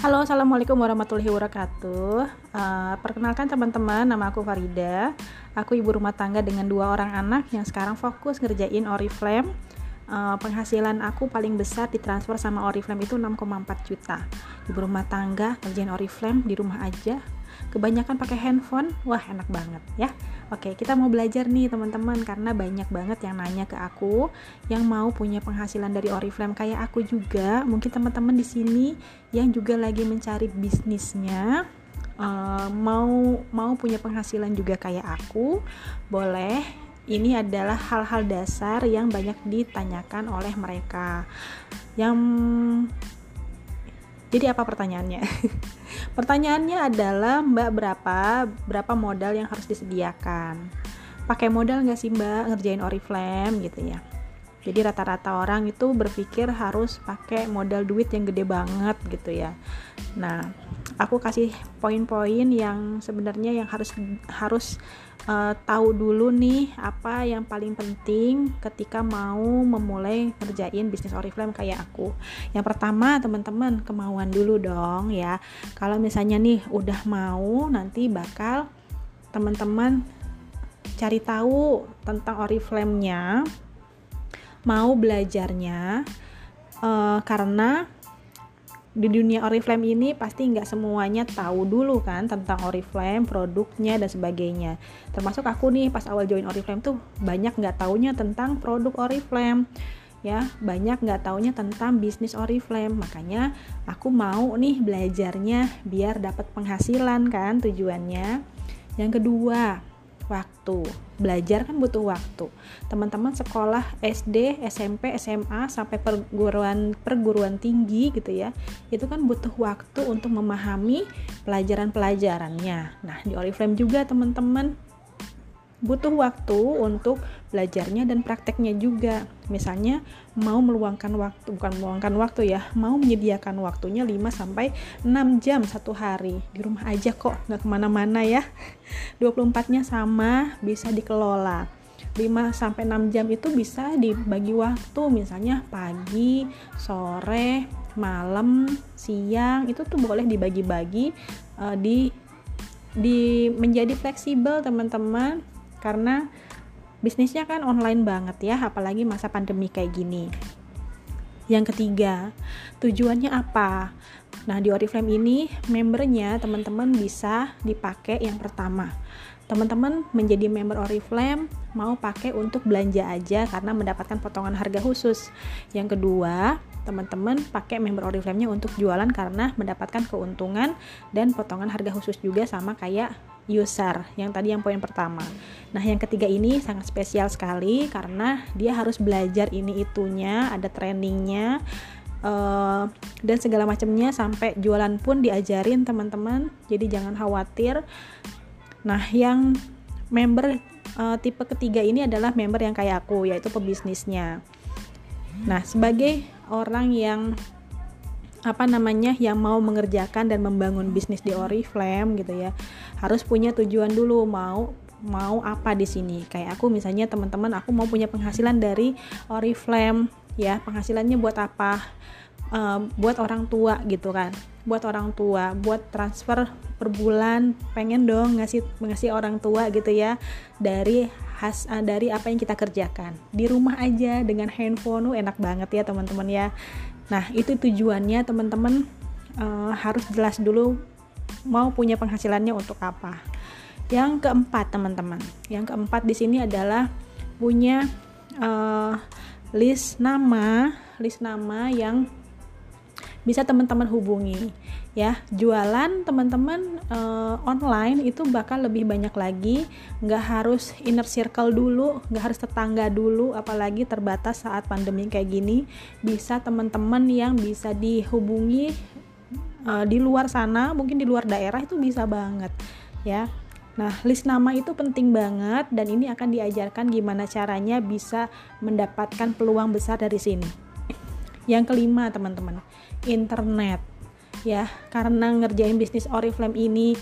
Halo, assalamualaikum warahmatullahi wabarakatuh. Uh, perkenalkan teman-teman, nama aku Farida. Aku ibu rumah tangga dengan dua orang anak yang sekarang fokus ngerjain Oriflame. Uh, penghasilan aku paling besar ditransfer sama Oriflame itu 6,4 juta. Ibu rumah tangga ngerjain Oriflame di rumah aja. Kebanyakan pakai handphone, wah enak banget ya. Oke, kita mau belajar nih teman-teman karena banyak banget yang nanya ke aku yang mau punya penghasilan dari Oriflame kayak aku juga. Mungkin teman-teman di sini yang juga lagi mencari bisnisnya uh, mau mau punya penghasilan juga kayak aku, boleh ini adalah hal-hal dasar yang banyak ditanyakan oleh mereka. Yang jadi apa pertanyaannya? Pertanyaannya adalah Mbak berapa berapa modal yang harus disediakan? Pakai modal nggak sih Mbak ngerjain Oriflame gitu ya? Jadi rata-rata orang itu berpikir harus pakai modal duit yang gede banget gitu ya. Nah, aku kasih poin-poin yang sebenarnya yang harus harus uh, tahu dulu nih apa yang paling penting ketika mau memulai ngerjain bisnis Oriflame kayak aku. Yang pertama teman-teman kemauan dulu dong ya. Kalau misalnya nih udah mau nanti bakal teman-teman cari tahu tentang Oriflame-nya, mau belajarnya uh, karena di dunia Oriflame ini pasti nggak semuanya tahu dulu kan tentang Oriflame, produknya dan sebagainya. Termasuk aku nih pas awal join Oriflame tuh banyak nggak taunya tentang produk Oriflame ya. Banyak nggak taunya tentang bisnis Oriflame. Makanya aku mau nih belajarnya biar dapat penghasilan kan tujuannya. Yang kedua waktu. Belajar kan butuh waktu. Teman-teman sekolah SD, SMP, SMA sampai perguruan perguruan tinggi gitu ya. Itu kan butuh waktu untuk memahami pelajaran-pelajarannya. Nah, di Oriflame juga teman-teman butuh waktu untuk belajarnya dan prakteknya juga. Misalnya mau meluangkan waktu, bukan meluangkan waktu ya, mau menyediakan waktunya 5 sampai 6 jam satu hari. Di rumah aja kok, nggak ke mana-mana ya. 24-nya sama, bisa dikelola. 5 sampai 6 jam itu bisa dibagi waktu, misalnya pagi, sore, malam, siang, itu tuh boleh dibagi-bagi uh, di di menjadi fleksibel teman-teman karena bisnisnya kan online banget ya apalagi masa pandemi kayak gini. Yang ketiga tujuannya apa? Nah di Oriflame ini membernya teman-teman bisa dipakai yang pertama. Teman-teman menjadi member Oriflame mau pakai untuk belanja aja karena mendapatkan potongan harga khusus. Yang kedua teman-teman pakai member Oriflame-nya untuk jualan karena mendapatkan keuntungan dan potongan harga khusus juga sama kayak user yang tadi yang poin pertama. Nah, yang ketiga ini sangat spesial sekali karena dia harus belajar ini itunya, ada trainingnya uh, dan segala macamnya sampai jualan pun diajarin teman-teman. Jadi jangan khawatir. Nah, yang member uh, tipe ketiga ini adalah member yang kayak aku yaitu pebisnisnya. Nah, sebagai orang yang apa namanya yang mau mengerjakan dan membangun bisnis di Oriflame gitu ya. Harus punya tujuan dulu mau mau apa di sini. Kayak aku misalnya teman-teman aku mau punya penghasilan dari Oriflame ya. Penghasilannya buat apa? Uh, buat orang tua gitu kan. Buat orang tua buat transfer per bulan pengen dong ngasih ngasih orang tua gitu ya dari khas uh, dari apa yang kita kerjakan. Di rumah aja dengan handphone uh, enak banget ya teman-teman ya Nah, itu tujuannya teman-teman uh, harus jelas dulu mau punya penghasilannya untuk apa. Yang keempat, teman-teman. Yang keempat di sini adalah punya uh, list nama, list nama yang bisa teman-teman hubungi ya jualan teman-teman uh, online itu bakal lebih banyak lagi nggak harus inner circle dulu nggak harus tetangga dulu apalagi terbatas saat pandemi kayak gini bisa teman-teman yang bisa dihubungi uh, di luar sana mungkin di luar daerah itu bisa banget ya Nah, list nama itu penting banget dan ini akan diajarkan gimana caranya bisa mendapatkan peluang besar dari sini. Yang kelima, teman-teman, internet. Ya, karena ngerjain bisnis Oriflame ini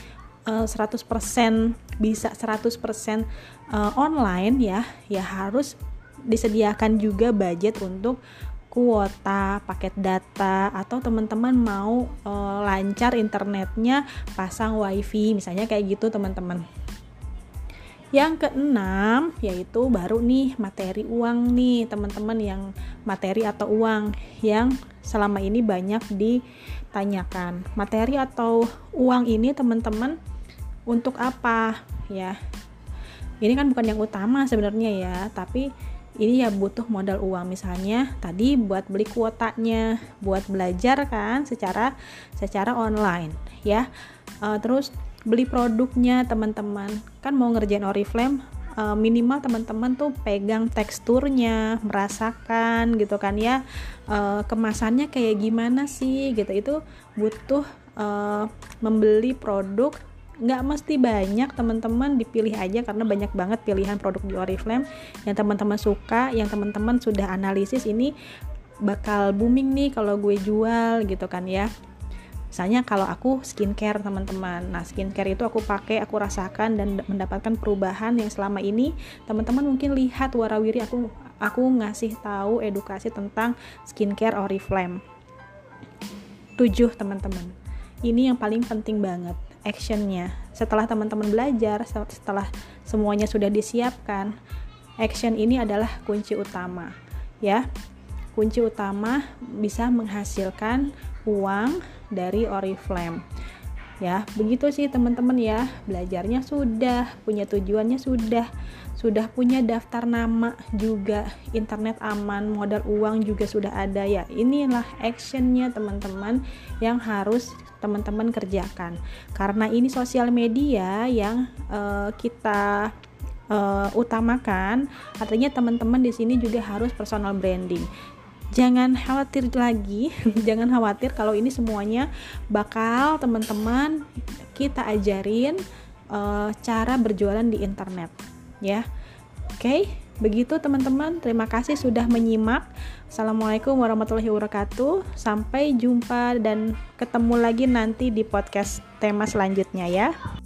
uh, eh, 100% bisa 100% uh, online ya, ya harus disediakan juga budget untuk kuota, paket data, atau teman-teman mau e, lancar internetnya pasang wifi, misalnya kayak gitu teman-teman. Yang keenam yaitu baru nih materi uang nih teman-teman yang materi atau uang yang selama ini banyak ditanyakan. Materi atau uang ini teman-teman untuk apa ya? Ini kan bukan yang utama sebenarnya ya, tapi ini ya butuh modal uang misalnya tadi buat beli kuotanya, buat belajar kan secara secara online ya. Uh, terus beli produknya teman-teman. Kan mau ngerjain oriflame uh, minimal teman-teman tuh pegang teksturnya merasakan gitu kan ya. Uh, kemasannya kayak gimana sih gitu. Itu butuh uh, membeli produk. Nggak mesti banyak teman-teman dipilih aja karena banyak banget pilihan produk di Oriflame. Yang teman-teman suka yang teman-teman sudah analisis ini bakal booming nih kalau gue jual gitu kan ya Misalnya kalau aku skincare teman-teman, nah skincare itu aku pakai, aku rasakan dan mendapatkan perubahan yang selama ini teman-teman mungkin lihat warawiri aku aku ngasih tahu edukasi tentang skincare Oriflame. Tujuh teman-teman, ini yang paling penting banget actionnya. Setelah teman-teman belajar, setelah semuanya sudah disiapkan, action ini adalah kunci utama, ya. Kunci utama bisa menghasilkan uang dari Oriflame. Ya begitu sih teman-teman ya. Belajarnya sudah punya tujuannya sudah. Sudah punya daftar nama juga internet aman modal uang juga sudah ada ya. Inilah actionnya teman-teman yang harus teman-teman kerjakan. Karena ini sosial media yang uh, kita uh, utamakan artinya teman-teman di sini juga harus personal branding jangan khawatir lagi jangan khawatir kalau ini semuanya bakal teman-teman kita ajarin uh, cara berjualan di internet ya. Oke okay? begitu teman-teman. Terima kasih sudah menyimak. Assalamualaikum warahmatullahi wabarakatuh. Sampai jumpa dan ketemu lagi nanti di podcast tema selanjutnya ya